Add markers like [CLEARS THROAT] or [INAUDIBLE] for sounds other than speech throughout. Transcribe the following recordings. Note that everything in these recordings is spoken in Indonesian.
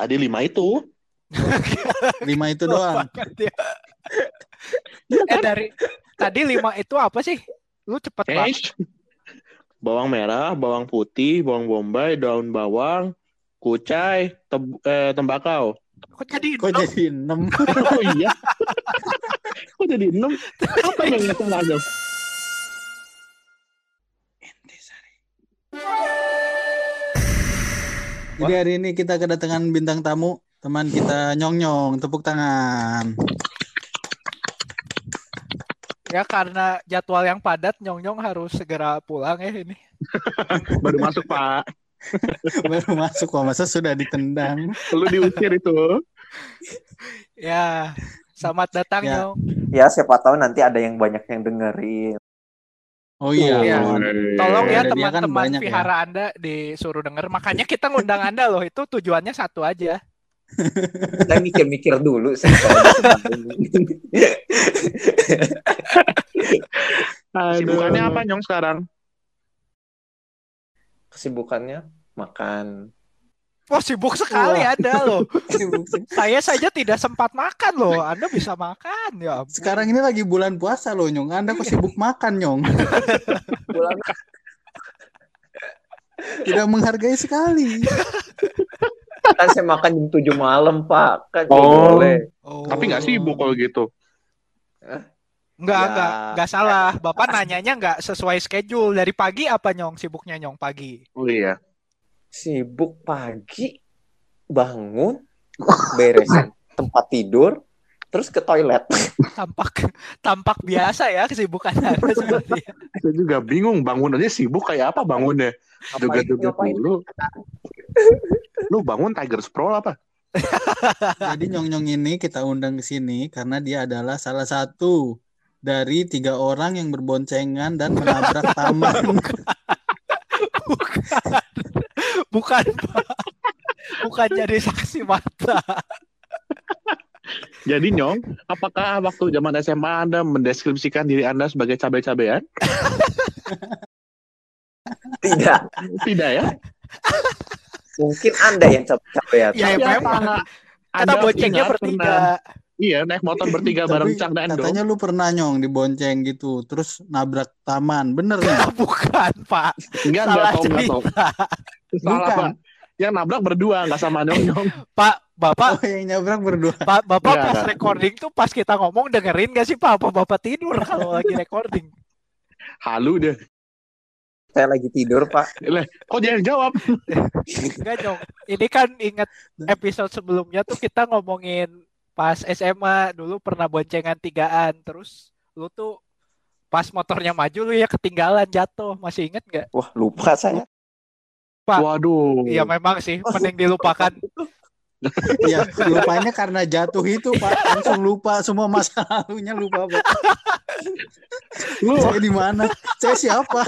Tadi lima itu. [LAUGHS] Lima itu doang. Banget ya. eh dari tadi lima itu apa sih? Lu cepet banget. Eh, [LAUGHS] bawang merah, bawang putih, bawang bombay, daun bawang, kucai, teb- eh, tembakau. Kok jadi Kok enam? jadi enam? [LAUGHS] Oh iya. Kok jadi enam? Apa yang nggak salah dong? Jadi hari ini kita kedatangan bintang tamu, teman kita Nyong Nyong, tepuk tangan. Ya karena jadwal yang padat, Nyong Nyong harus segera pulang ya ini. [LAUGHS] Baru masuk Pak. [LAUGHS] Baru masuk kok, masa sudah ditendang. Lu diusir itu. Ya, selamat datang Ya. Nyong. Ya siapa tahu nanti ada yang banyak yang dengerin. Oh iya. Iya. Mon. Tolong ya Ada dia kan teman-teman banyak ya. vihara Anda disuruh denger. Makanya kita ngundang Anda loh. Itu tujuannya satu aja. [LAUGHS] Kita mikir-mikir dulu sih. [LAUGHS] kalau disebutin. Sibukannya apa Nyong sekarang? Kesibukannya makan. Wah sibuk sekali Wah. Anda loh. [LAUGHS] Saya saja tidak sempat makan loh. Anda bisa makan ya. ampun. Sekarang ini lagi bulan puasa loh Nyong. Anda kok sibuk makan Nyong? [LAUGHS] Pulang Tidak menghargai sekali. kan saya makan jam 7 malam, Pak. Kan Oh. boleh. Oh. Tapi nggak sibuk kalau gitu. Enggak, Ya. enggak, enggak salah. Bapak nanyanya enggak sesuai schedule. Dari pagi apa Nyong sibuknya Nyong pagi? Oh iya. Sibuk pagi, bangun, beresin [LAUGHS] tempat tidur, terus ke toilet. [LAUGHS] Tampak tampak biasa ya kesibukan Anda itu. Saya juga bingung bangun aja sibuk kayak apa bangunnya. Joget-joget ngapain? dulu. Lu bangun Tiger Sprawl apa? [LAUGHS] Jadi Nyong Nyong ini kita undang ke sini karena dia adalah salah satu dari tiga orang yang berboncengan dan menabrak taman. Bukan. Bukan, Pak. Bukan jadi saksi mata. Jadi Nyong, apakah waktu zaman SMA Anda mendeskripsikan diri Anda sebagai cabai-cabean? Tidak. Tidak ya? Mungkin Anda yang capek-capekan. Ya, Tapi memang. apa Kita Anda boncengnya ingat bertiga. pernah- Iya, naik motor bertiga bareng Cang dan Endo. katanya lu pernah Nyong dibonceng gitu, terus nabrak taman. Bener nggak? [LAUGHS] Bukan, Pak. Enggak, enggak Salah tahu, enggak tahu. cerita. [LAUGHS] Salah, Bukan. Pak. Yang nabrak berdua, enggak sama Nyong Nyong. Pak, Bapak, Oh yang nabrak berdua. Pak, Bapak Enggak, pas enggak. recording tuh pas kita ngomong dengerin gak sih Pak? Apa Bapak tidur kalau lagi recording? Halu deh. Saya lagi tidur, Pak. Leh, kok dia yang jawab? Enggak dong. Ini kan ingat episode sebelumnya tuh kita ngomongin pas SMA dulu pernah boncengan tigaan. Terus lu tuh pas motornya maju lu ya ketinggalan jatuh. Masih inget nggak? Wah, lupa saya. Pak. Waduh. Iya memang sih. Mending dilupakan. [LAUGHS] Ya lupanya karena jatuh itu Pak. Langsung lupa semua masa lalunya lupa Pak. Lu, Saya di mana? Saya siapa?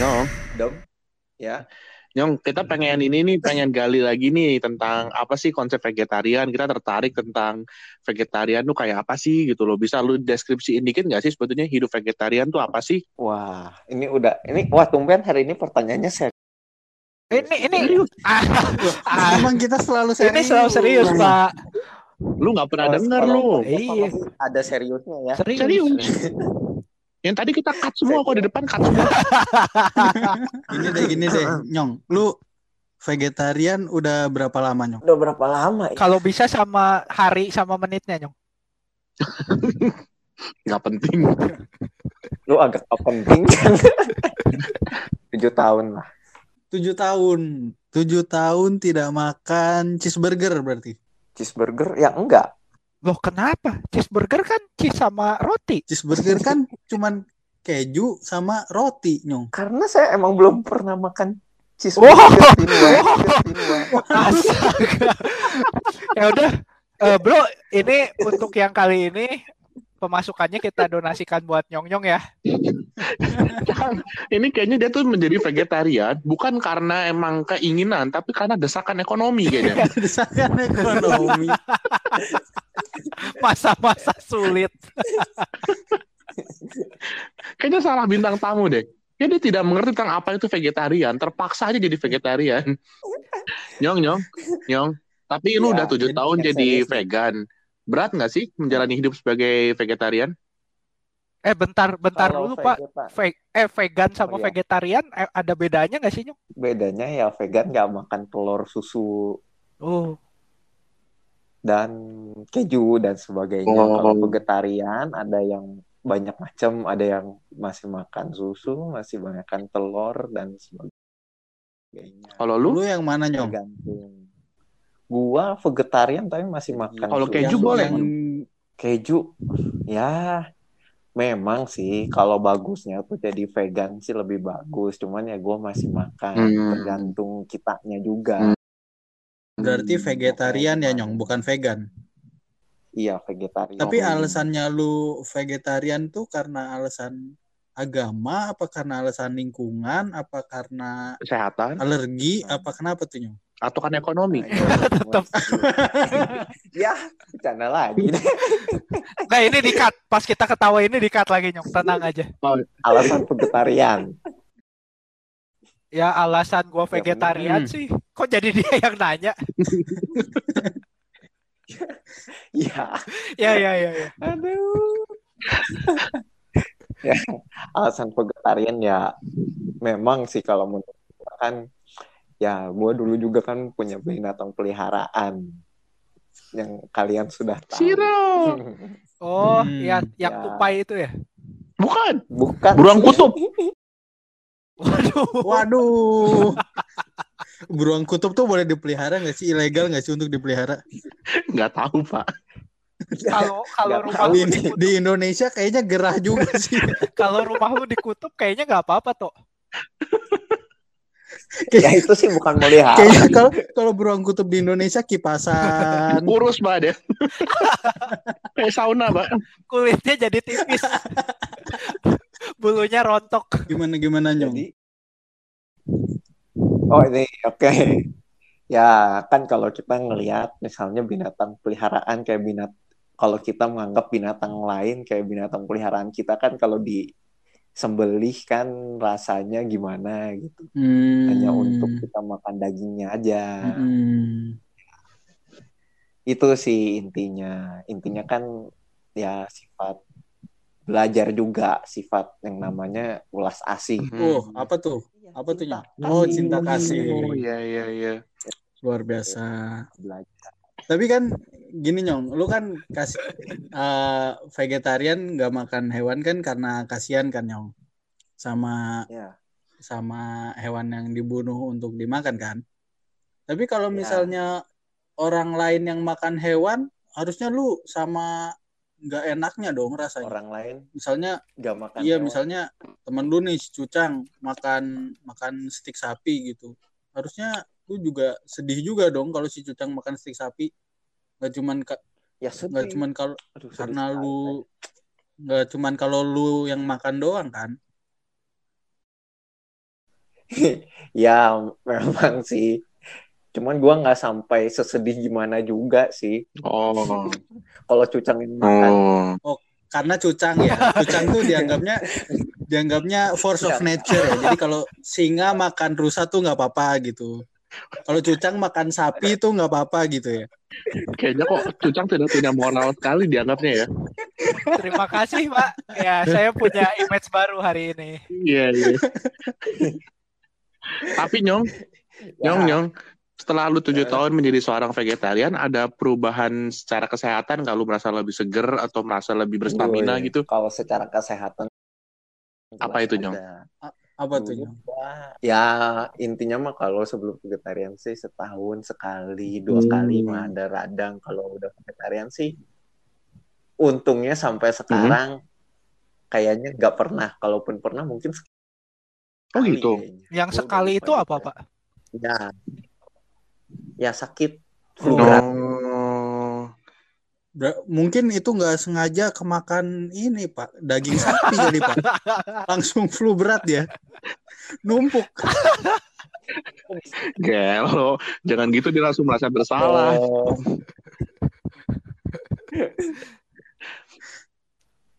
Nyong, Dom. Ya. Nyong, kita pengen ini nih, pengen gali lagi nih tentang apa sih konsep vegetarian. Kita tertarik tentang vegetarian tuh kayak apa sih gitu loh. Bisa lu deskripsiin dikit nggak sih sebetulnya hidup vegetarian tuh apa sih? Wah, ini udah ini wah tumben hari ini pertanyaannya saya. Ini ini ah, ah, Emang kita selalu serius. ini selalu serius Pak. Lu nggak pernah kalau lu. Iya. Ada seriusnya ya. Serius. Serius. Yang tadi kita cut semua kok di depan cut semua. [LAUGHS] Gini deh, gini deh, Nyong. Lu vegetarian udah berapa lama, Nyong? Udah berapa lama ya? Kalau bisa sama hari sama menitnya Nyong. [LAUGHS] Nggak penting. Lu agak apa penting kan? [LAUGHS] Tujuh tahun lah. Tujuh tahun. Tujuh tahun tidak makan cheeseburger berarti. Cheeseburger ya enggak. Loh kenapa? Cheeseburger kan cheese sama roti. Cheeseburger kan cuman keju sama roti, Nyong. Karena saya emang belum pernah makan cheeseburger. Pinwa. Ya udah, Eh, bro, ini untuk yang kali ini pemasukannya kita donasikan buat Nyong Nyong ya. Ini kayaknya dia tuh menjadi vegetarian bukan karena emang keinginan, tapi karena desakan ekonomi kayaknya. [LAUGHS] Desakan ekonomi. [LAUGHS] Masa-masa sulit. Kayaknya salah bintang tamu deh. Ya dia tidak mengerti tentang apa itu vegetarian, terpaksa aja jadi vegetarian. Nyong, nyong, nyong. Tapi lu Ya, udah tujuh tahun jadi vegan. Berat nggak sih menjalani hidup sebagai vegetarian? Eh bentar, bentar Kalau dulu Pak. Ve- eh vegan sama Oh, iya. vegetarian eh, ada bedanya nggak sih Nyong? bedanya ya vegan nggak makan telur susu Oh, dan keju dan sebagainya. Oh. Kalau vegetarian ada yang banyak macam, ada yang masih makan susu, masih makan telur dan sebagainya. Kalau lu, Lu yang mana nyong? Tergantung. Gua vegetarian tapi masih makan Kalau keju Yang- boleh? yang Keju, ya memang sih kalau bagusnya tuh jadi vegan sih lebih bagus. Cuman ya gua masih makan, Hmm. tergantung kitanya juga. Hmm. Berarti Hmm, vegetarian ya nyong, bukan vegan. Iya vegetarian. Tapi alasannya lu vegetarian tuh karena alasan agama, apa karena alasan lingkungan, apa karena kesehatan alergi, apa kenapa tuh nyong? atau kan ekonomi? Tetep. [LAUGHS] ya, bercanda lagi. [LAUGHS] Nah ini di-cut. Pas kita ketawa ini di-cut lagi Nyong. Tenang aja. Alasan vegetarian. Ya alasan gua Ya, vegetarian bener. sih. Kok jadi dia [LAUGHS] yang nanya? Iya. Ya ya ya. ya. Aduh. ya, alasan vegetarian ya memang sih kalau menurut gua kan ya gua dulu juga kan punya binatang peliharaan yang kalian sudah tahu. Siro. Oh, Hmm, ya yang ya. tupai itu ya. Bukan. Bukan. Beruang kutub. [LAUGHS] Waduh. Waduh. [LAUGHS] Beruang kutub tuh boleh dipelihara nggak sih? Ilegal nggak sih untuk dipelihara? Nggak tahu, Pak. Kalau kalau rumah lu Di, di nih. di Indonesia kayaknya gerah juga [LAUGHS] sih. kalau rumah lu di kutub kayaknya nggak apa-apa toh. ya itu sih bukan melihara. Kayaknya kalau kalau beruang kutub di Indonesia kipasan. Kurus, Pak, dia. [LAUGHS] Kayak sauna, Pak. Kulitnya jadi tipis. Bulunya rontok. Gimana gimana nyong? Jadi Oh ini oke. Ya kan kalau kita ngelihat misalnya binatang peliharaan kayak binat kalau kita menganggap binatang lain kayak binatang peliharaan kita kan kalau disembelih kan rasanya gimana gitu. Hmm. Hanya untuk kita makan dagingnya aja. Hmm. Itu sih intinya. Intinya kan ya sifat belajar juga sifat yang namanya ulas asih. Oh, apa tuh? Apa tuh? Oh, cinta kasih. Oh, iya, iya, iya. Luar biasa. Belajar. Tapi kan gini nyong, lu kan kasih eh, vegetarian nggak makan hewan kan karena kasihan kan nyong, sama Ya. sama hewan yang dibunuh untuk dimakan kan. Tapi kalau Ya. misalnya orang lain yang makan hewan, harusnya lu sama nggak enaknya dong rasanya. Orang lain Misalnya, gak makan iya hewan. misalnya temen lu nih Cucang makan makan stik sapi gitu. Harusnya lu juga sedih juga dong kalau si Cucang makan stik sapi. Nggak cuman ya nggak cuman kalau sedih karena lu nggak cuman kalau lu yang makan doang kan. [LAUGHS] ya memang sih cuman gua nggak sampai sesedih gimana juga sih Oh. kalau cucang yang makan Oh. Karena Cucang ya. Cucang tuh dianggapnya dianggapnya force of nature ya. Jadi kalau singa makan rusa tuh nggak apa-apa gitu. Kalau Cucang makan sapi tuh nggak apa-apa gitu ya. Kayaknya kok Cucang tidak punya moral sekali dianggapnya ya. Terima kasih, Pak. Ya, saya punya image baru hari ini. Iya, iya. Tapi Nyong, Nyong. Nyong, setelah lu tujuh Eh. tahun menjadi seorang vegetarian, ada perubahan secara kesehatan nggak lu merasa lebih seger atau merasa lebih berstamina gitu? kalau secara kesehatan Apa itu, Nyong? Apa tuh? Dulu Nyong? ya intinya mah kalau sebelum vegetarian sih setahun sekali dua Hmm. kali mah ada radang kalau udah vegetarian sih untungnya sampai Hmm. sekarang kayaknya nggak pernah kalaupun pernah mungkin sekali Oh gitu. kayaknya. Yang Gua sekali itu apa. Pak? ya ya sakit flu Oh. berat Oh. Mungkin itu nggak sengaja kemakan ini Pak, daging sapi kali Pak. [LAUGHS] Langsung flu berat ya. Numpuk. [LAUGHS] Gelo, jangan gitu dia langsung merasa bersalah. Oh. [LAUGHS]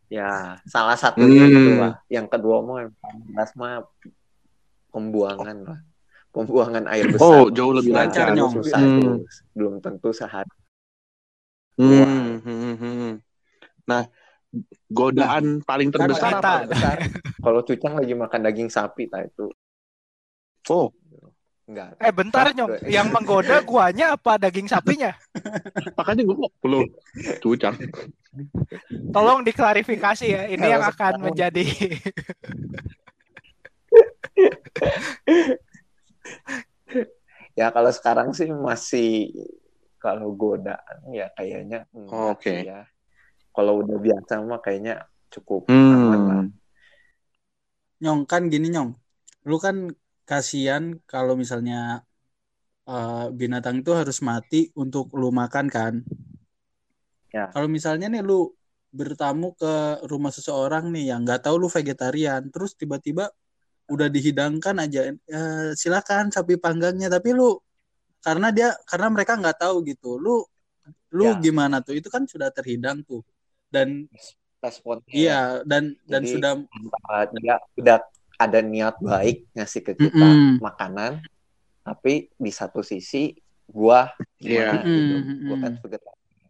ya, salah satunya Hmm. itu lah. Yang kedua mah yang paling mah pembuangan lah. Pembuangan air besar. Oh, jauh lebih Lancar, lancar. Nyong. Susah Hmm. tuh. Belum tentu sehari. Hmm, hmm, hmm. Nah, godaan paling Kan terbesar apa? Besar. Kalau Cucang lagi makan daging sapi, tak itu Oh, enggak. Eh bentar nyong, yang menggoda guanya apa daging sapinya? [LAUGHS] makanya gue belum cucang. Tolong diklarifikasi ya. Ini Kalau yang akan sekarang- menjadi [LAUGHS] [LAUGHS] Ya kalau sekarang sih masih kalau godaan ya kayaknya enggak Oke. sih ya. Kalau udah biasa mah kayaknya cukup aman lah. Hmm. Nyong kan gini Nyong. Lu kan kasihan kalau misalnya eh, binatang itu harus mati untuk lu makan kan. Ya. Kalau misalnya nih lu bertamu ke rumah seseorang nih yang nggak tahu lu vegetarian, terus tiba-tiba udah dihidangkan aja, "Eh, silakan sapi panggangnya, tapi lu karena dia karena mereka nggak tahu gitu, lu lu Ya. gimana tuh? Itu kan sudah terhidang tuh. Dan Responnya iya dan dan Jadi, sudah uh, dia udah ada niat baik ngasih ke kita Mm-mm. makanan, tapi di satu sisi gua gimana gitu, Mm-mm, gua kan vegetarian.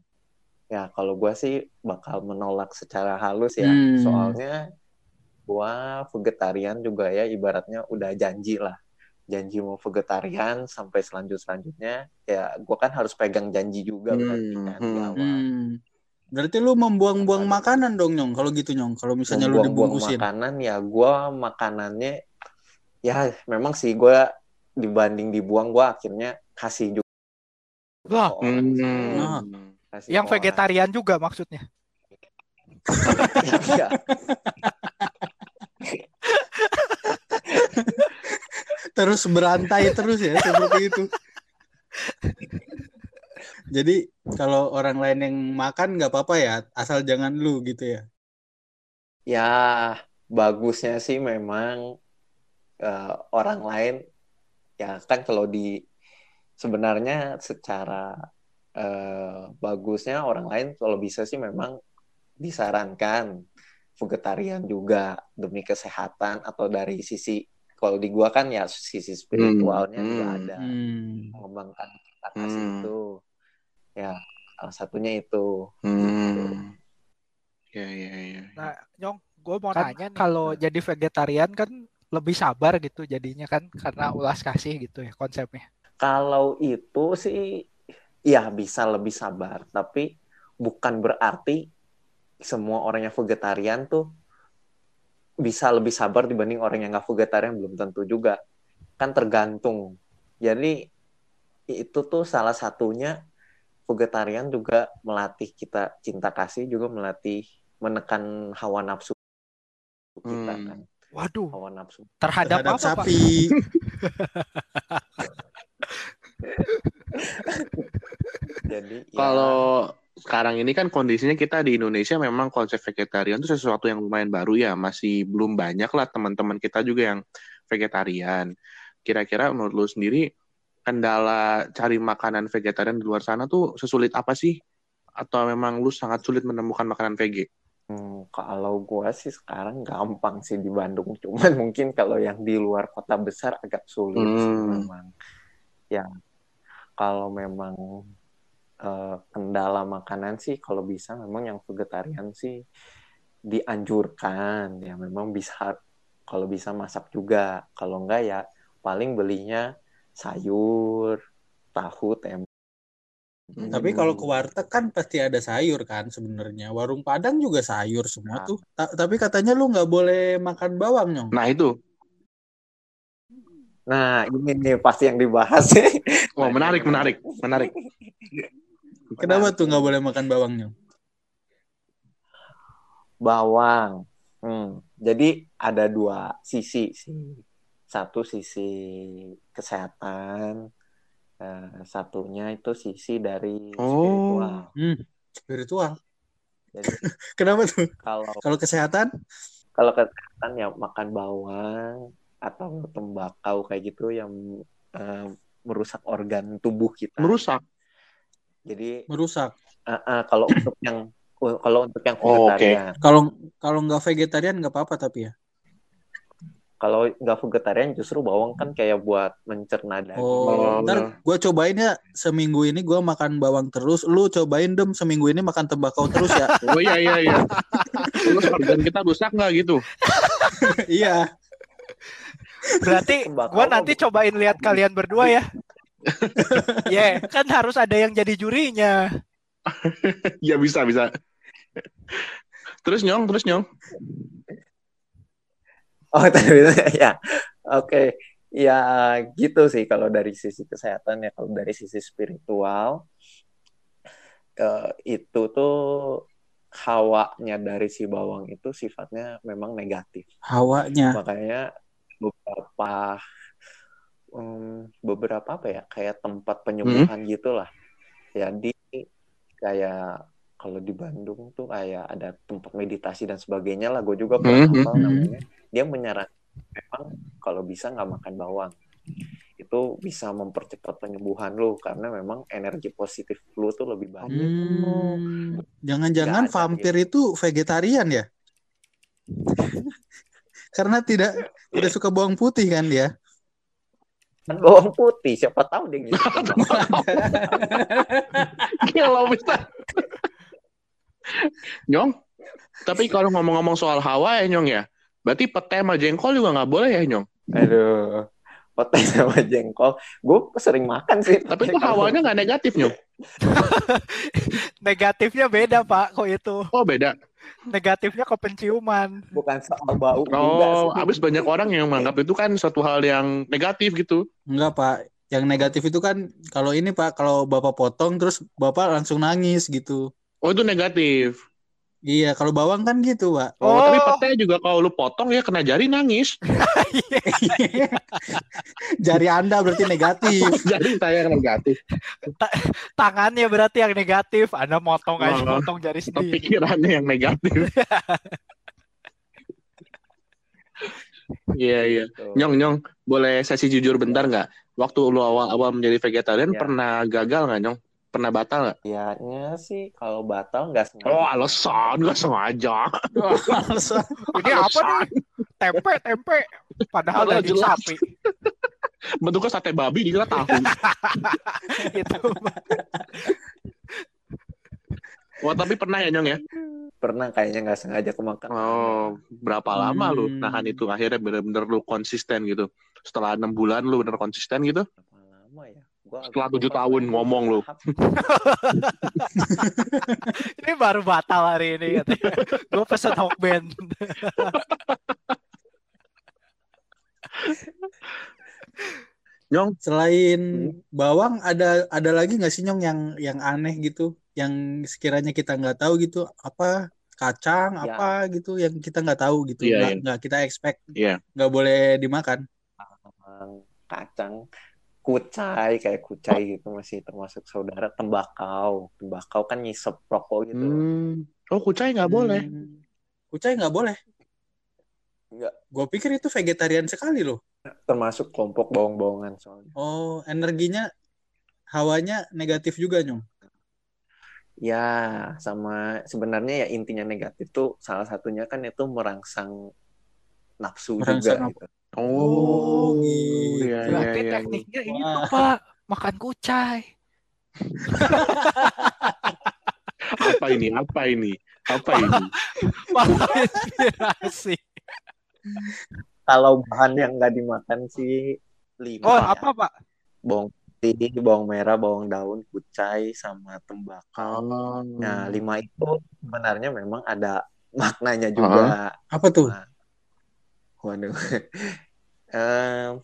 Ya kalau gua sih bakal menolak secara halus ya, Hmm. soalnya gua vegetarian juga ya ibaratnya udah janji lah, janji mau vegetarian sampai selanjut selanjutnya ya gua kan harus pegang janji juga berarti Hmm, kan di hmm. awal. Hmm. Berarti lu membuang-buang makanan dong, Nyong. Kalau gitu, Nyong. Kalau misalnya lu dibungkusin. makanan ya gua makanannya ya memang sih gua dibanding dibuang gua akhirnya kasih juga Lah. Hmm. Kasih yang orang. vegetarian juga maksudnya. [LAUGHS] Iya. Terus berantai terus ya, seperti itu. Jadi kalau orang lain yang makan nggak apa-apa ya, asal jangan lu gitu ya. ya bagusnya sih memang eh, orang lain ya kan kalau di sebenarnya secara eh, bagusnya orang lain kalau bisa sih memang disarankan vegetarian juga demi kesehatan atau dari sisi kalau di gua kan ya sisi spiritualnya Hmm, juga hmm. ada Hmm. mengembangkan kita kasih Hmm. itu ya salah satunya itu Hmm. Ya, ya, ya. Nah, Nyong, gue mau Kan- nanya nih, kalau jadi vegetarian kan lebih sabar gitu jadinya kan karena ulas kasih gitu ya konsepnya. Kalau itu sih ya bisa lebih sabar, tapi bukan berarti semua orang yang vegetarian tuh bisa lebih sabar dibanding orang yang nggak vegetarian belum tentu juga. Kan tergantung. Jadi itu tuh salah satunya vegetarian juga melatih kita cinta kasih juga melatih menekan hawa nafsu kita Hmm. kan. Waduh, Hawa nafsu. terhadap, Terhadap apa, Pak? sapi. [LAUGHS] Jadi ya, Kalau sekarang ini kan kondisinya kita di Indonesia memang konsep vegetarian itu sesuatu yang lumayan baru ya, masih belum banyak lah teman-teman kita juga yang vegetarian. Kira-kira menurut lu sendiri kendala cari makanan vegetarian di luar sana tuh sesulit apa sih? Atau memang lu sangat sulit menemukan makanan vege? Hmm, kalau gua sih sekarang gampang sih di Bandung, [LAUGHS] cuman mungkin kalau yang di luar kota besar agak sulit sih Hmm. memang. Ya, kalau memang eh, kendala makanan sih, kalau bisa memang yang vegetarian sih dianjurkan ya, memang bisa kalau bisa masak juga, kalau enggak ya paling belinya sayur, tahu, tempe. Tapi kalau ke warteg kan pasti ada sayur kan sebenarnya. Warung Padang juga sayur semua Nah. tuh. Ta- tapi katanya lu nggak boleh makan bawang, Nyong. Nah itu, Nah, ini nih pasti yang dibahas. wah menarik, menarik, menarik. [LAUGHS] Kenapa tuh nggak boleh makan bawang, Nyong? bawang. Hmm, jadi ada dua sisi sih. Satu sisi kesehatan, eh, satunya itu sisi dari Oh. spiritual. Hmm, spiritual. Jadi [LAUGHS] Kenapa tuh? kalau Kalau kesehatan? kalau kesehatan ya makan bawang atau tembakau kayak gitu yang eh, merusak organ tubuh kita. Merusak. Jadi merusak. eh, eh, kalau untuk yang kalau untuk yang Oh, oke. vegetarian, Kalau kalau nggak vegetarian nggak apa-apa tapi ya. Kalau nggak vegetarian justru bawang kan kayak buat mencerna daging. Oh, Oh. ntar gue cobain ya seminggu ini gue makan bawang terus. Lu cobain dem seminggu ini makan tembakau terus ya. [LAUGHS] Oh iya iya iya. Terus organ kita rusak nggak gitu? iya. Berarti mah nanti cobain lihat kalian berdua ya. Ya, kan harus ada yang jadi jurinya. [LAUGHS] Ya bisa bisa. Terus nyong, terus nyong. Oh, [LAUGHS] tadi ya. Oke. Ya gitu sih kalau dari sisi kesehatan ya kalau dari sisi spiritual eh, itu tuh hawanya dari si bawang itu sifatnya memang negatif. Hawanya. Makanya beberapa em, beberapa apa ya kayak tempat penyembuhan gitulah. Jadi kayak kalau di Bandung tuh kayak ada tempat meditasi dan sebagainya lah. Gue juga pernah Mhm. hafal namanya. Dia menyarankan memang kalau bisa nggak makan bawang. Itu bisa mempercepat penyembuhan lu karena memang energi positif lu tuh lebih banyak. Hmm, jangan-jangan vampir itu vegetarian ya? [LAUGHS] Karena tidak tidak suka bawang putih kan dia? Kan bawang putih, siapa tahu dia gitu. [LAUGHS] [LAUGHS] Gila bisa. Nyong, tapi kalau ngomong-ngomong soal hawa ya Nyong ya, berarti pete sama jengkol juga nggak boleh ya Nyong? Aduh, pete sama jengkol. Gue sering makan sih. Tapi itu hawanya nggak negatif Nyong. [LAUGHS] Negatifnya beda, Pak, kok itu. Oh beda. Negatifnya ke penciuman. bukan soal bau Oh, sih. abis banyak orang yang menganggap itu kan suatu hal yang negatif gitu. Enggak, Pak. Yang negatif itu kan kalau ini Pak, kalau Bapak potong terus Bapak langsung nangis gitu. Oh itu negatif. Iya, kalau bawang kan gitu, Pak. Oh, Oh. tapi pete juga kalau lu potong ya kena jari nangis. [LAUGHS] [LAUGHS] Jari Anda berarti negatif. [LAUGHS] Jadi saya yang negatif. Tangannya berarti yang negatif. Anda motong aja, Oh. motong jari sendiri. Pikirannya yang negatif. Iya iya. Gitu. Nyong nyong, boleh sesi jujur bentar nggak? Waktu lu awal-awal menjadi vegetarian Ya. pernah gagal nggak nyong? Pernah batal nggak? Kayaknya sih kalau batal nggak sengaja. Oh alasan nggak sengaja. Alasan. [LAUGHS] Ini apa nih? Tempe, tempe. Padahal daging jelas. sapi. [LAUGHS] Bentuknya sate babi dikira tahu. [LAUGHS] Itu. Wah tapi pernah ya nyong ya? Pernah kayaknya nggak sengaja kemakan. Oh berapa lama lu Hmm. nahan itu? Akhirnya bener-bener lu konsisten gitu. Setelah enam bulan lu bener konsisten gitu? Berapa lama ya? Gua Setelah tujuh tahun ngomong lu. [LAUGHS] Ini baru batal hari ini. Gue pesen Hokben. Nyong, Selain Hmm. bawang ada ada lagi nggak sih Nyong yang yang aneh gitu, yang sekiranya kita nggak tahu gitu, apa kacang Ya. apa gitu yang kita nggak tahu gitu, Iya, nggak iya. nggak kita expect, Iya. nggak boleh dimakan. kacang kucai kayak kucai gitu masih termasuk saudara tembakau tembakau kan ngisep rokok gitu Hmm. Oh kucai nggak boleh. Hmm. Kucai nggak boleh. Nggak. Gue pikir itu vegetarian sekali loh. termasuk kelompok bawang-bawangan soalnya Oh, energinya hawanya negatif juga Nyong. ya sama sebenarnya ya intinya negatif tuh salah satunya kan itu merangsang nafsu Merangsang juga gitu. Oh, gitu. iya, iya, Berarti iya. tekniknya itu, Wah. Pak. Makan kucai. [LAUGHS] Apa ini? Apa ini? Apa ini? [LAUGHS] Malah inspirasi. kalau bahan yang nggak dimakan sih lima Oh, ya. apa, Pak? bawang putih bawang merah bawang daun kucai sama tembakau Oh. Nah, lima itu sebenarnya memang ada maknanya juga. Apa tuh? Nah, waduh. [LAUGHS] Em,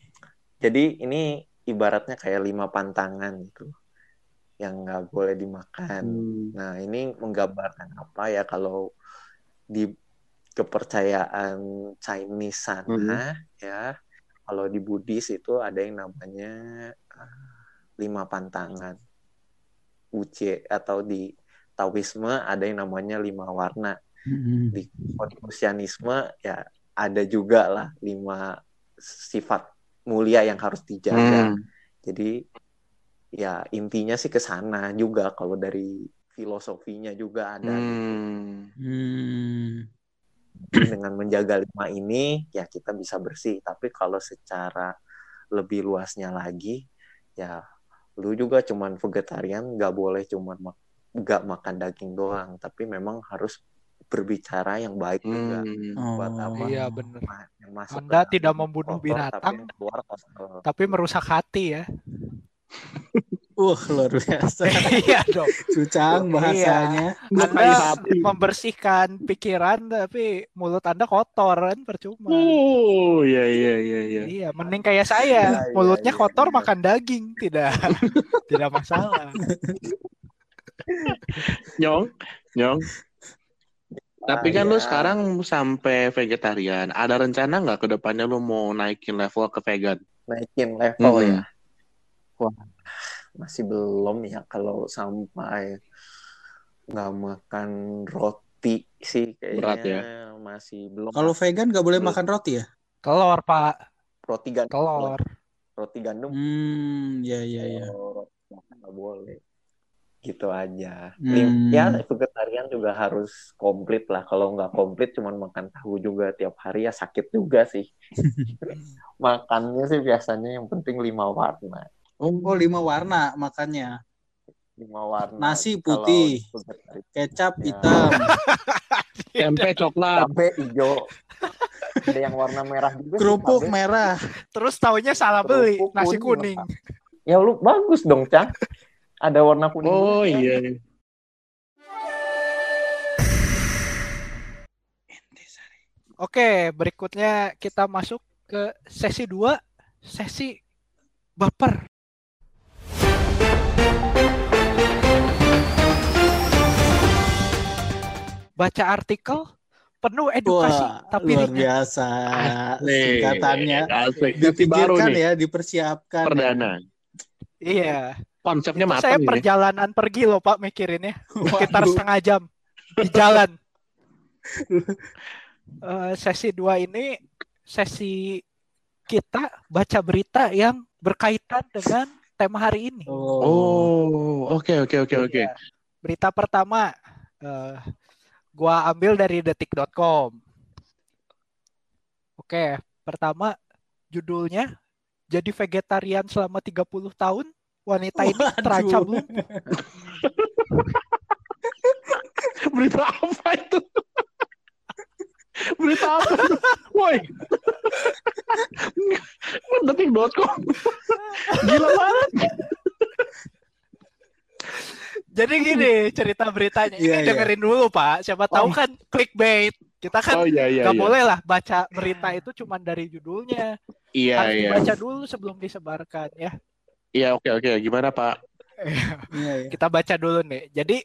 jadi ini ibaratnya kayak lima pantangan gitu yang nggak boleh dimakan. Hmm. Nah, ini menggambarkan apa ya kalau di kepercayaan Chinese sana ya, kalau di Buddhis itu ada yang namanya eh, lima pantangan. Uce atau di Taoisme ada yang namanya lima warna. Hmm. Di Konfusianisme ya ada juga lah lima sifat mulia yang harus dijaga. Hmm. Jadi ya intinya sih ke sana juga kalau dari filosofinya juga ada. Hmm. Hmm. dengan menjaga lima ini ya kita bisa bersih tapi kalau secara lebih luasnya lagi ya lu juga cuman vegetarian nggak boleh cuman nggak makan daging doang tapi memang harus berbicara yang baik juga Hmm. buat Oh. apa Iya bener. ma- yang masuk Anda tidak membunuh kotor, binatang, tapi keluar kotor. Tapi merusak hati ya. [LAUGHS] Uh, luar biasa. [LAUGHS] iya dong. Cucang bahasanya. Bukan Anda membersihkan pikiran tapi mulut Anda kotor kan percuma. Oh, iya iya iya iya. Iya, mending kayak saya, Iya, iya, mulutnya iya, kotor iya. makan daging, tidak [LAUGHS] tidak masalah. Nyong, nyong. Tapi kan Ah, lu iya. sekarang sampai vegetarian. Ada rencana nggak ke depannya lu mau naikin level ke vegan? naikin level Mm-mm. ya wah masih belum ya kalau sampai nggak makan roti sih kayaknya Berat ya? masih belum Kalau vegan nggak boleh Belum. makan roti ya? Telur, Pak. roti gandum Telur. roti gandum Hmm, ya ya ya. kalau roti makan nggak boleh gitu aja Hmm. Ya vegetarian juga harus komplit lah kalau nggak komplit cuman makan tahu juga tiap hari ya sakit juga sih [LAUGHS] makannya sih biasanya yang penting lima warna Oh, lima warna makannya. lima warna Nasi putih. Kecap Ya. hitam. [LAUGHS] Tempe coklat. cabe hijau ada yang warna merah juga Kerupuk merah. Terus taunya salah beli nasi kuning, kuning. ya lu bagus dong Cang ada warna kuning Oh iya. Oke, berikutnya kita masuk ke sesi 2, sesi baper. Baca artikel penuh edukasi Wah, tapi luar biasa. Singkatannya baru dipikirkan nih. ya, dipersiapkan. ya. Perdana. Iya. Konsepnya matang saya ini. perjalanan pergi loh Pak mikirinnya. Sekitar Waduh. setengah jam di jalan. Eh, sesi 2 ini sesi kita baca berita yang berkaitan dengan tema hari ini. Oh. Oh, oke oke oke oke. Iya. Berita pertama eh, gua ambil dari detik.com. Oke, pertama judulnya jadi vegetarian selama 30 tahun wanita ini Waduh. terancam lumpuh. [LAUGHS] Berita apa itu? Berita apa itu? Woi. Detik.com. Gila banget. Jadi gini cerita beritanya. Ini Iya, iya. dengerin dulu Pak. Siapa tahu Oh. kan clickbait. Kita kan Oh iya iya nggak iya. boleh lah baca berita itu cuma dari judulnya. Iya Harus iya. dibaca dulu sebelum disebarkan ya. Iya oke oke. Gimana Pak? Iya, iya. Kita baca dulu nih. Jadi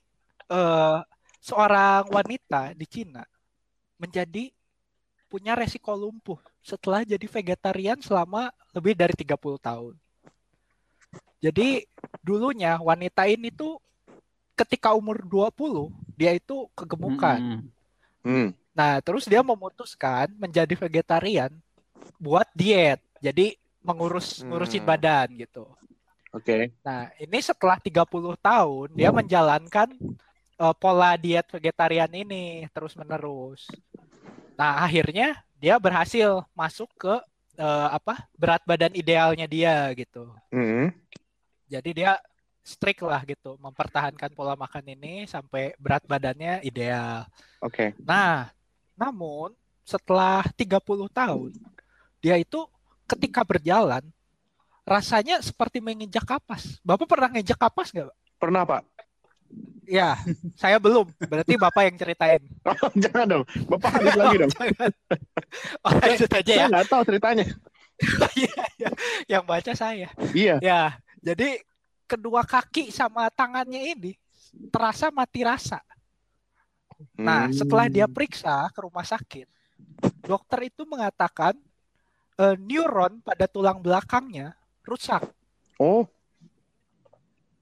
eh, seorang wanita di Cina menjadi punya resiko lumpuh setelah jadi vegetarian selama lebih dari 30 tahun. Jadi dulunya wanita ini tuh ketika umur 20 dia itu kegemukan. Mm-mm. Hmm. Nah, terus dia memutuskan menjadi vegetarian buat diet. Jadi mengurus ngurusin Hmm. badan gitu. Oke. Nah, ini setelah 30 tahun dia menjalankan eh, pola diet vegetarian ini terus-menerus. Nah, akhirnya dia berhasil masuk ke eh, apa? berat badan idealnya dia gitu. Hmm. Jadi dia strict lah gitu, mempertahankan pola makan ini sampai berat badannya ideal. Oke. Nah, namun setelah 30 tahun, dia itu ketika berjalan rasanya seperti menginjak kapas. Bapak pernah nginjak kapas nggak? Pak? Pernah Pak? Ya, saya belum. Berarti Bapak yang ceritain. [LAUGHS] Oh, jangan dong. Bapak lagi dong. [LAUGHS] Jangan. Oh, lanjut aja Saya ya. nggak tahu ceritanya. Iya, iya. Yang baca saya. Iya. Ya, jadi kedua kaki sama tangannya ini terasa mati rasa. Nah, Hmm. setelah dia periksa ke rumah sakit, dokter itu mengatakan eh, neuron pada tulang belakangnya rusak. Oh.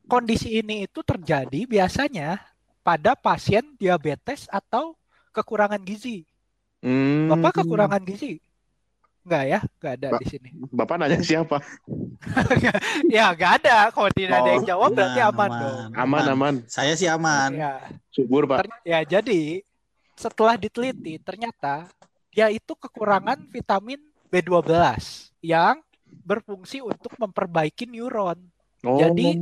Kondisi ini itu terjadi biasanya pada pasien diabetes atau kekurangan gizi. Hmm. Bapak kekurangan gizi? Enggak ya? Enggak ada Ba- di sini. Bapak nanya siapa? [LAUGHS] ya, enggak ada. Kalau tidak ada yang Oh, jawab berarti Aman, aman, aman. dong. Aman aman. Saya sih aman. Ya. Subur Pak. Ya jadi setelah diteliti ternyata dia itu kekurangan vitamin B12 yang berfungsi untuk memperbaiki neuron. Oh. Jadi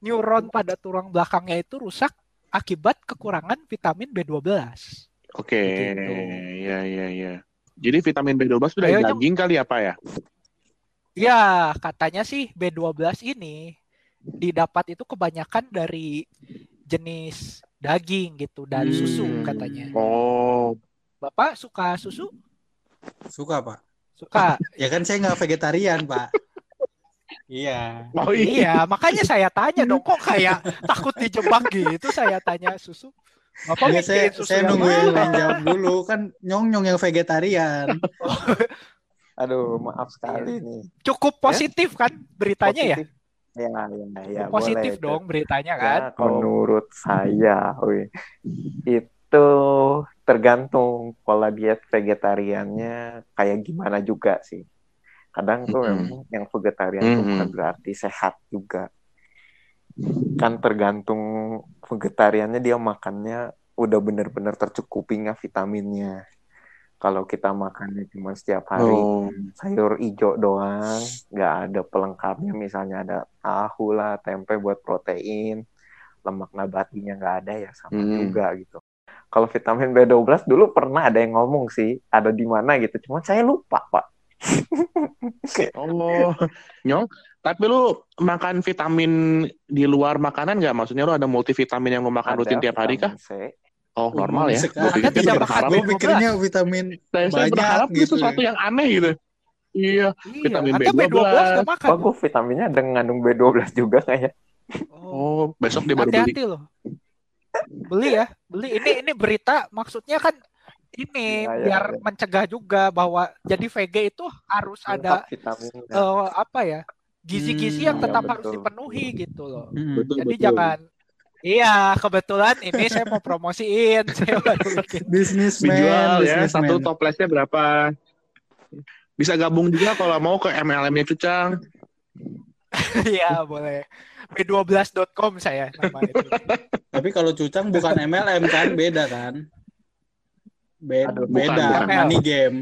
neuron pada tulang belakangnya itu rusak akibat kekurangan vitamin B12. Oke, Begitu. ya ya ya. Jadi vitamin B12 itu dari daging kali apa ya? Ya, katanya sih B12 ini didapat itu kebanyakan dari jenis daging gitu dan Hmm. susu katanya. Oh, Bapak suka susu? Suka pak. Suka. [LAUGHS] Ya kan saya nggak vegetarian pak. Iya. oh iya. iya, makanya saya tanya dong kok kayak takut dijebak gitu saya tanya susu. Bapak Ya, saya, susu saya yang nungguin jawab dulu kan nyong nyong yang vegetarian. [LAUGHS] Aduh, maaf sekali nih. Cukup positif kan beritanya ya? Positif. Ya, ya, ya, positif boleh. dong beritanya kan? Ya, menurut saya, wih, itu tergantung pola diet vegetariannya kayak gimana juga sih. Kadang tuh Mm-mm. memang yang vegetarian tuh Mm-mm. bukan berarti sehat juga. Kan tergantung vegetariannya dia makannya udah bener-bener tercukupi nggak vitaminnya. Kalau kita makannya cuma setiap hari Oh. sayur ijo doang, nggak ada pelengkapnya, misalnya ada tahu lah, tempe buat protein, lemak nabatinya nggak ada ya sama Hmm. juga gitu. Kalau vitamin B12 dulu pernah ada yang ngomong sih, ada di mana gitu, cuman saya lupa pak. Oh, Nyong, tapi lu makan vitamin di luar makanan nggak? Maksudnya lu ada multivitamin yang lu makan Ada rutin tiap hari kah? C. Oh, normal ya. Gue pikir tidak berharap, Gue B12. pikirnya vitamin saya, saya banyak berharap itu gitu sesuatu ya. yang aneh gitu. Iya, Iya, Vitamin Anda B12. B12 nggak makan. Oh, gue vitaminnya ada ngandung B12 juga kayak. Oh, oh besok dia baru beli. hati-hati loh. Beli ya, beli. Ini ini berita maksudnya kan ini Ya, ya, biar ya. mencegah juga bahwa jadi VG itu harus ada Lengkap vitaminnya. eh, apa ya gizi-gizi yang Hmm, tetap iya, harus dipenuhi gitu loh. Hmm. Betul, Jadi betul. jangan Iya, kebetulan ini saya mau promosiin. [LAUGHS] Saya baru Dijual ya, satu toplesnya berapa? Bisa gabung juga kalau mau ke MLM-nya Cucang. Iya, boleh. B12.com saya nama itu. Tapi kalau cucang bukan MLM kan, beda kan? Be- Aduh, beda, bukan. money game.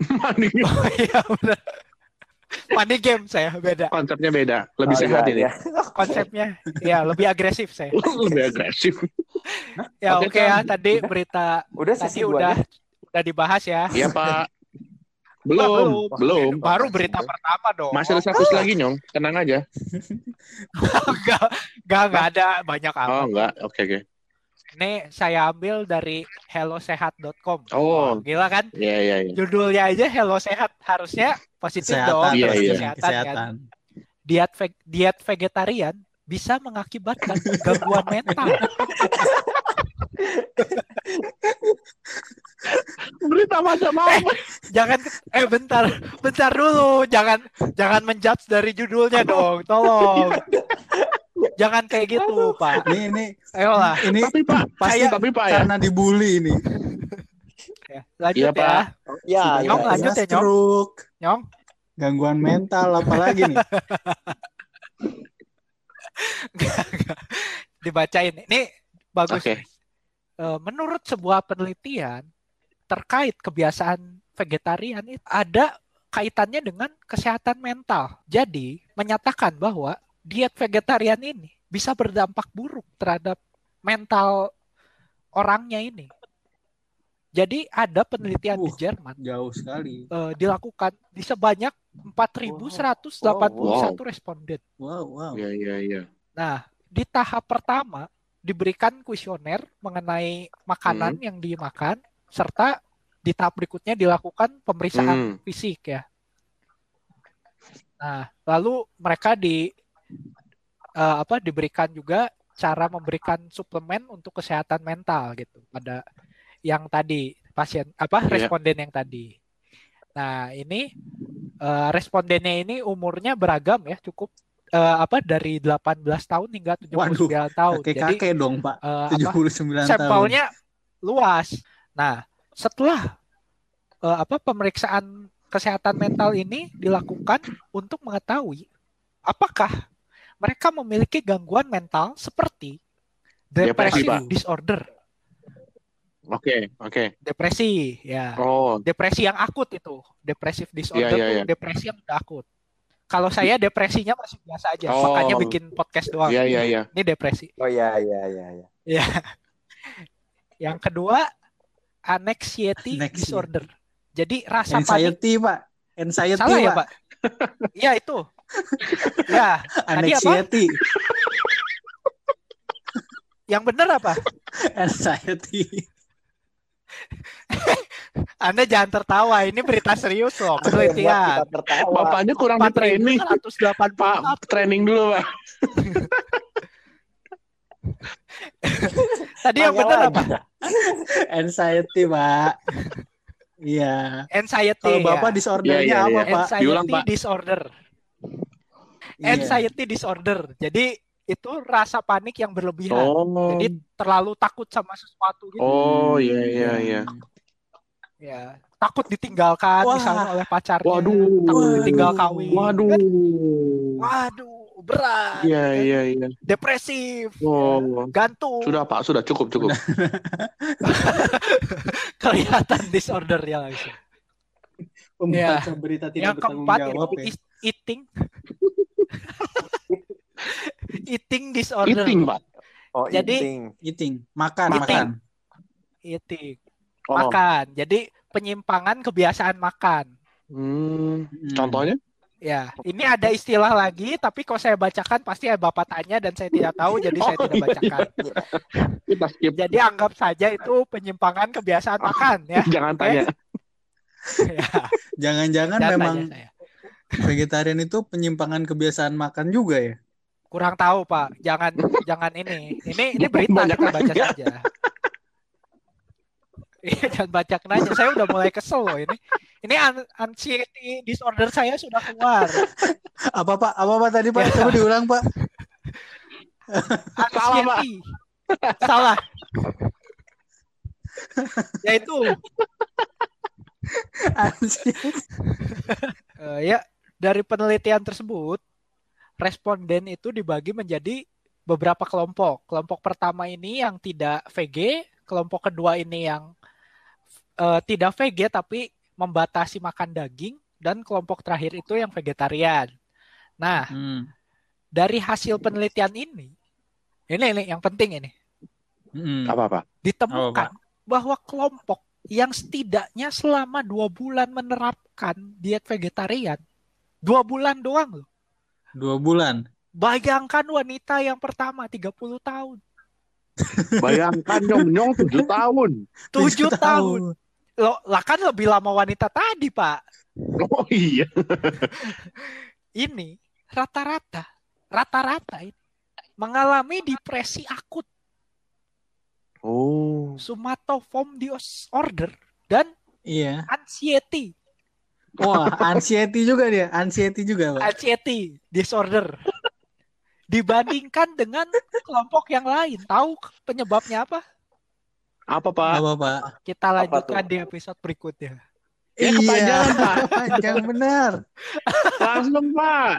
[LAUGHS] Money Oh iya benar. Money game saya beda. konsepnya beda, lebih Oh, sehat iya, ini. iya. Konsepnya ya lebih agresif saya. [LAUGHS] lebih agresif. Ya Oke, oke ya tadi Udah? berita Udah tadi udah. udah dibahas ya. Iya Pak. Belum, belum. Baru berita pertama dong. Masih ada satu [LAUGHS] lagi nyong, tenang aja. [LAUGHS] Enggak, enggak, enggak ada banyak Oh apa. enggak, oke oke. Ini saya ambil dari hellosehat.com. Oh. Wah, gila kan? Iya iya iya. Judulnya aja Hello Sehat harusnya positif dong. Kesehatan, Iya, pasti iya. kesehatan, kesehatan. kan? Diet ve- diet vegetarian bisa mengakibatkan gangguan mental. [LAUGHS] Berita macam apa? Jangan eh bentar, bentar dulu. Jangan jangan menjudge dari judulnya dong. Tolong. Jangan kayak gitu, Pak. Ini ini Ayolah. ini Tapi Pak, pasti Saya- tapi Pak ya. karena dibully ini. Ya, lanjut Iya, ya. Pak. Ya, ya, Nyong, ya. lanjut ya, Nyong. stroke, Nyong. gangguan mental apalagi nih. [LAUGHS] Dibacain. Ini bagus. Oke. Eh, menurut sebuah penelitian terkait kebiasaan vegetarian itu ada kaitannya dengan kesehatan mental. Jadi, menyatakan bahwa diet vegetarian ini bisa berdampak buruk terhadap mental orangnya ini. Jadi, ada penelitian di Uh. Jerman Jauh sekali. eh, dilakukan di sebanyak 4.181 responden. Wow, wow. Iya iya iya. Nah, di tahap pertama diberikan kuesioner mengenai makanan yang dimakan serta di tahap berikutnya dilakukan pemeriksaan Hmm. fisik ya. Nah, lalu mereka di eh, apa diberikan juga cara memberikan suplemen untuk kesehatan mental gitu pada yang tadi pasien apa Iya. responden yang tadi. Nah, ini eh, respondennya ini umurnya beragam ya, cukup eh, apa dari 18 tahun hingga 79 tahun. Jadi Kakek-kakek dong, Pak. apa 79 tahun. sampelnya luas. Nah, setelah eh, apa pemeriksaan kesehatan mental ini dilakukan untuk mengetahui apakah mereka memiliki gangguan mental seperti Depresi, Pak. disorder, Oke, oke. Depresi, ya. Oh, Depresi yang akut itu. Depressive disorder Iya, iya, tuh iya. depresi yang udah akut. Kalau saya depresinya masih biasa aja, Oh. makanya bikin podcast doang. iya iya iya. Ini depresi. Oh iya iya iya iya. Ya. [LAUGHS] Yang kedua, anxiety Anxiety. disorder. Jadi rasa panik. Anxiety, Pak. Anxiety, Salah ya, Pak. Iya itu. ya, tadi apa? Anxiety. Yang benar apa? Anxiety. Anda jangan tertawa, ini berita serius loh, penelitian. tertawa? Bapaknya kurang di training. 4.180 Pak, training dulu, Pak. [LAUGHS] [LAUGHS] Tadi yang benar apa? [LAUGHS] Anxiety, Pak. Iya. Anxiety. Kalau ya. Bapak disordernya Iya, iya, apa, iya. Pak? Anxiety Diulang, Pak. disorder. Anxiety disorder. Jadi itu rasa panik yang berlebihan. Oh. Jadi terlalu takut sama sesuatu gitu. Oh, iya iya iya. Ya, takut ditinggalkan Wah. misalnya oleh pacarnya. Waduh. Takut ditinggal kawin. Waduh. Kan? Waduh, berat. Iya kan? iya iya. Depresif. Oh. Gantung. Sudah, Pak, sudah cukup cukup. [LAUGHS] Kelihatan disordernya langsung. Pembaca berita tidak yang bertanggung keempat jawab ya. eating. [LAUGHS] eating disorder. Eating, Pak. Oh, Jadi- eating. Eating, makan, Eating. makan. Eating. Oh. Makan. Jadi penyimpangan kebiasaan makan. Hmm. Hmm. Contohnya? Ya, ini ada istilah lagi, tapi kalau saya bacakan pasti Bapak tanya dan saya tidak tahu, jadi saya [LAUGHS] Oh, tidak iya, bacakan. Kita skip. Jadi anggap saja itu penyimpangan kebiasaan makan ya. [LAUGHS] Jangan tanya. [LAUGHS] ya Jangan-jangan jangan memang tanya saya. vegetarian itu penyimpangan kebiasaan makan juga ya? Kurang tahu Pak, jangan jangan ini. Ini ini berita Banyak kita baca saja. Iya, [LAUGHS] jangan banyak nanya. Saya udah mulai kesel loh ini. Ini an- anxiety disorder saya sudah keluar. Apa Pak? Apa Pak tadi Pak? Ya. Coba diulang Pak. [LAUGHS] Salah, Pak. Anxiety. Salah. [LAUGHS] Ya itu. Eh, ya, dari penelitian tersebut, responden itu dibagi menjadi beberapa kelompok. Kelompok pertama ini yang tidak VG, kelompok kedua ini yang eh, tidak VG tapi membatasi makan daging, dan kelompok terakhir itu yang vegetarian. Nah, Hmm. dari hasil penelitian ini, ini ini yang penting ini, Hmm. Apa, Pak? ditemukan bahwa kelompok yang setidaknya selama dua bulan menerapkan diet vegetarian, dua bulan doang loh. Dua bulan. Bayangkan wanita yang pertama 30 tahun, Bayangkan nyong-nyong 7 [LAUGHS] tahun. tujuh tahun. Loh, lah kan lebih lama wanita tadi, Pak. Oh iya. [LAUGHS] Ini rata-rata, rata-rata ini mengalami depresi akut, Oh. somatoform disorder dan Iya. anxiety, Wah, anxiety juga dia. Anxiety juga Pak. anxiety disorder. Dibandingkan dengan kelompok yang lain, tahu penyebabnya apa? Apa, Pak? Apa Pak? Kita lanjutkan di episode berikutnya. Ya, kepanjangan, Pak. [LAUGHS] Panjang benar. Langsung, Pak.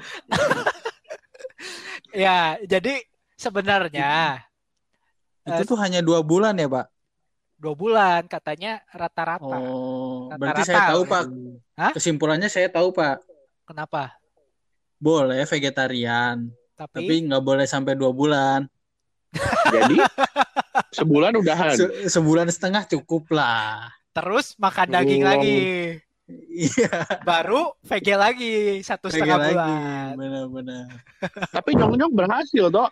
Ya, jadi sebenarnya Itu tuh hanya dua bulan ya Pak? dua bulan katanya rata-rata. Oh, Rata-rata berarti saya tahu. Pak. Hah? Kesimpulannya saya tahu Pak. Kenapa? Boleh vegetarian, Tapi, tapi nggak boleh sampai dua bulan. [LAUGHS] Jadi sebulan udahan. Se- sebulan setengah cukup lah. terus makan daging lagi, Iya, baru VG lagi satu lagi setengah lagi. bulan. Benar-benar. Tapi nyong-nyong berhasil, Dok.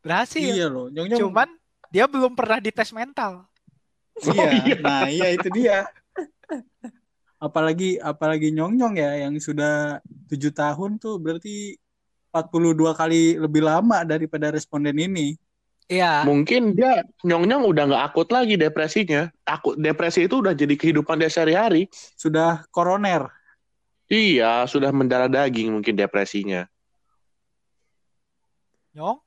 Berhasil. Iya loh, nyong nyong. Cuman dia belum pernah dites mental. iya. Oh, iya. Nah, iya itu dia. [LAUGHS] Apalagi apalagi nyong nyong ya yang sudah tujuh tahun tuh berarti 42 kali lebih lama daripada responden ini. Iya. Mungkin dia nyong-nyong udah nggak akut lagi depresinya. Akut depresi itu udah jadi kehidupan dia sehari-hari. Sudah koroner. Iya, sudah mendarah daging mungkin depresinya. Nyong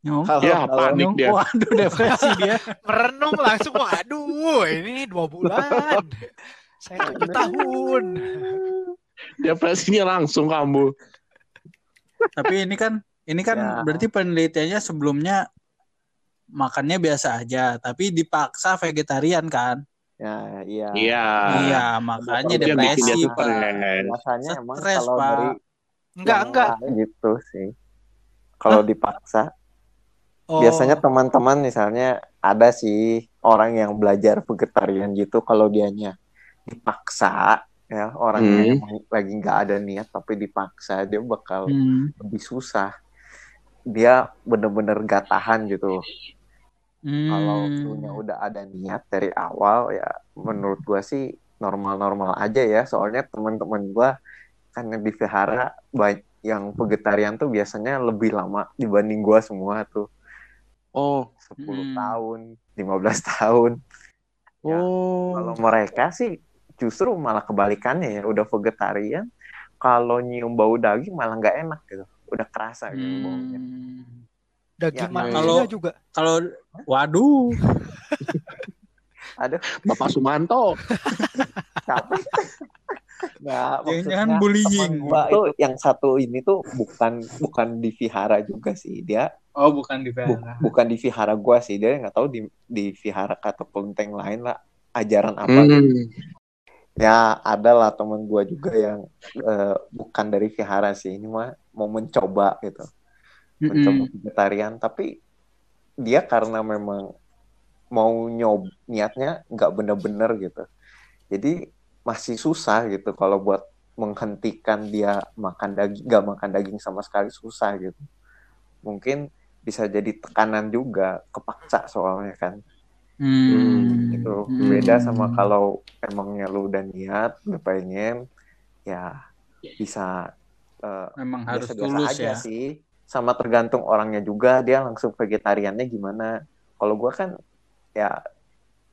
Nyong. Halo, Ya, halo. panik Nyong, dia. Waduh depresi dia. [LAUGHS] merenung langsung, waduh, ini dua bulan. Saya tujuh tahun. Depresinya langsung kambuh. Tapi ini kan ini kan Ya. berarti penelitiannya sebelumnya makannya biasa aja, tapi dipaksa vegetarian kan? Ya, iya. Iya. iya, makanya dia depresi, Pak. keren. Biasanya emang Stres, kalau Pak. dari Enggak, yang enggak. gitu sih. Kalau dipaksa, Oh. biasanya teman-teman misalnya ada sih orang yang belajar vegetarian gitu kalau dianya dipaksa ya orangnya Hmm. emang lagi nggak ada niat tapi dipaksa dia bakal Hmm. lebih susah. Dia bener-bener gak tahan gitu. Kalau Hmm. punya udah ada niat dari awal ya menurut gua sih normal-normal aja ya. Soalnya teman-teman gua kan yang divihara baik yang vegetarian tuh biasanya lebih lama dibanding gua semua tuh. Oh. 10 Hmm. tahun, 15 tahun. Ya, Oh. Kalau mereka sih justru malah kebalikannya ya, udah vegetarian, kalau nyium bau daging malah nggak enak gitu. Udah kerasa gitu baunya. Hmm. Daging Ya, kalau- juga. Kalau waduh, Aduh, Bapak Sumanto. capek. Nah, maksudnya bullying. gua tuh yang satu ini tuh bukan bukan divihara juga sih dia oh bukan di bu- bukan divihara gua sih dia nggak tahu di di vihara kata kelenteng lain lah ajaran apa Hmm. Ya ada lah temen gua juga yang eh, bukan dari vihara sih ini mah mau mencoba gitu. Mencoba vegetarian tapi dia karena memang mau nyob niatnya nggak bener-bener gitu. Jadi masih susah gitu kalau buat menghentikan dia makan daging nggak makan daging sama sekali susah gitu. Mungkin bisa jadi tekanan juga kepaksa soalnya kan Hmm. itu Hmm. beda sama kalau emangnya lu udah niat udah pengen ya bisa eh, memang harus biasa-biasa tulus aja ya. sih sama tergantung orangnya juga dia langsung vegetariannya gimana kalau gua kan ya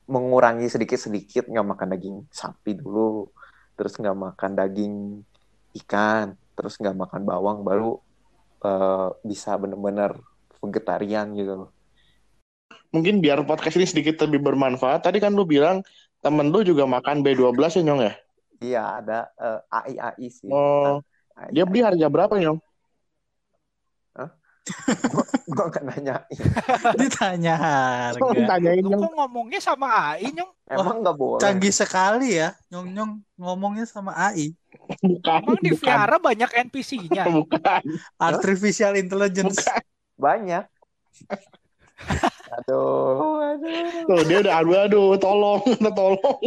mengurangi sedikit-sedikit nggak makan daging sapi dulu terus nggak makan daging ikan terus nggak makan bawang baru eh, bisa bener-bener vegetarian gitu loh Mungkin biar podcast ini sedikit lebih bermanfaat. Tadi kan lu bilang temen lu juga makan B12 ya, Nyong ya? iya ada eh, AI AI sih Oh, AI. dia beli harga berapa, Nyong? [LAUGHS] gua nggak nanya [LAUGHS] Ditanya harga. Tanyain, Lu Nyong. kok ngomongnya sama AI, Nyong? emang nggak boleh Canggih sekali ya, nyong nyong ngomongnya sama AI, Bukan, Emang di. Vihara banyak NPC-nya? [LAUGHS] Bukan, artificial intelligence. bukan. banyak aduh aduh Tuh, dia udah aduh, aduh, tolong, [LAUGHS] tolong.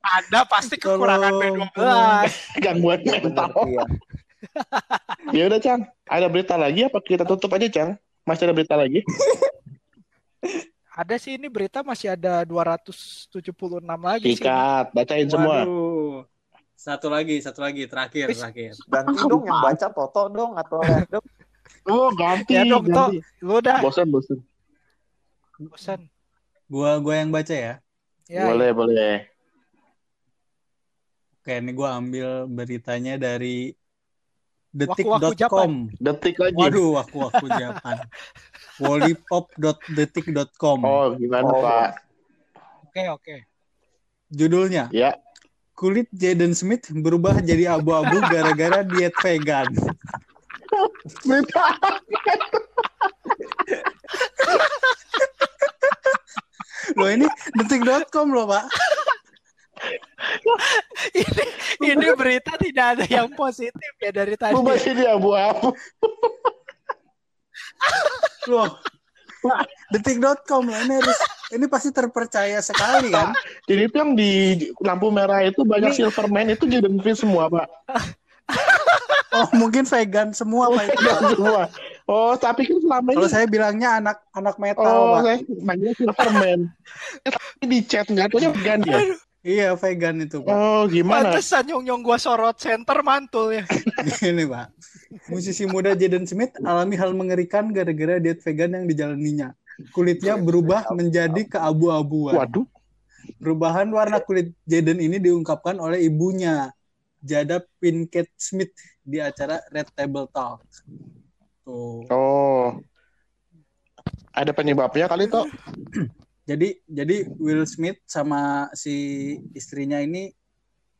Ada pasti kekurangan Tolong, B12. [LAUGHS] Gangguan Ya, bener, mental. iya. [LAUGHS] Ya udah, Cang. Ada berita lagi apa kita tutup aja, Cang? Masih ada berita lagi? Ada sih ini berita masih ada 276 lagi sih. Sikat, bacain semua. Waduh. Satu lagi, satu lagi, terakhir, Wis. terakhir. ganti dong yang baca Toto dong atau dong Oh, ganti, Ya dong, ganti. Lu udah Bosan, bosan. Bosan. Gua gua yang baca ya. Ya, boleh, boleh. Oke, ini gua ambil beritanya dari detik.com. Detik lagi. Waduh, aku aku [LAUGHS] Japan. Wallipop.detik.com. Oh, gimana, Oh. Pak? Oke, oke. Judulnya, Ya. kulit Jaden Smith berubah jadi abu-abu gara-gara diet vegan. [LAUGHS] Loh ini detik.com loh, Pak. ini ini berita tidak ada yang positif ya dari tadi. Lu masih di abu-abu. Loh. Detik.com loh. Ini harus ini pasti terpercaya sekali kan? Jadi itu yang di lampu merah itu banyak Ini- Silverman itu jadi semua, Pak. Oh, mungkin vegan semua, Pak. itu, Pak. semua. Oh, tapi kan selama ini Kalau saya bilangnya anak anak metal, Oh, Pak. saya manggilnya Silverman. Eh, Tapi di chat nggak tuh vegan ya? Iya, vegan itu, Pak. Oh, gimana? Pantesan nyong nyong gua sorot center mantul ya. [LAUGHS] Ini, Pak. Musisi muda Jaden Smith alami hal mengerikan gara-gara diet vegan yang dijalaninya. Kulitnya berubah menjadi keabu-abuan. Waduh, Perubahan warna kulit Jaden ini diungkapkan oleh ibunya, Jada Pinkett Smith di acara Red Table Talk. Tuh. oh. Ada penyebabnya kali toh? [CLEARS THROAT] Jadi jadi Will Smith sama si istrinya ini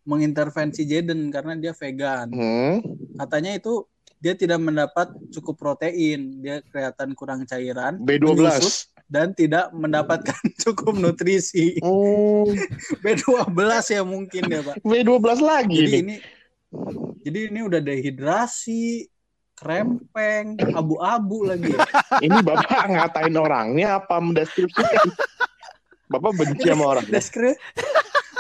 mengintervensi Jaden karena dia vegan. Hmm. Katanya itu dia tidak mendapat cukup protein, dia kelihatan kurang cairan. B12. menyusut. dan tidak mendapatkan [LAUGHS] cukup nutrisi. Oh, [LAUGHS] B12 ya mungkin ya, Pak. B12 lagi Jadi nih. ini jadi ini udah dehidrasi, krempeng, abu-abu lagi ya. Ini Bapak ngatain orangnya apa mendeskripsikan? Bapak benci sama orang. Deskrip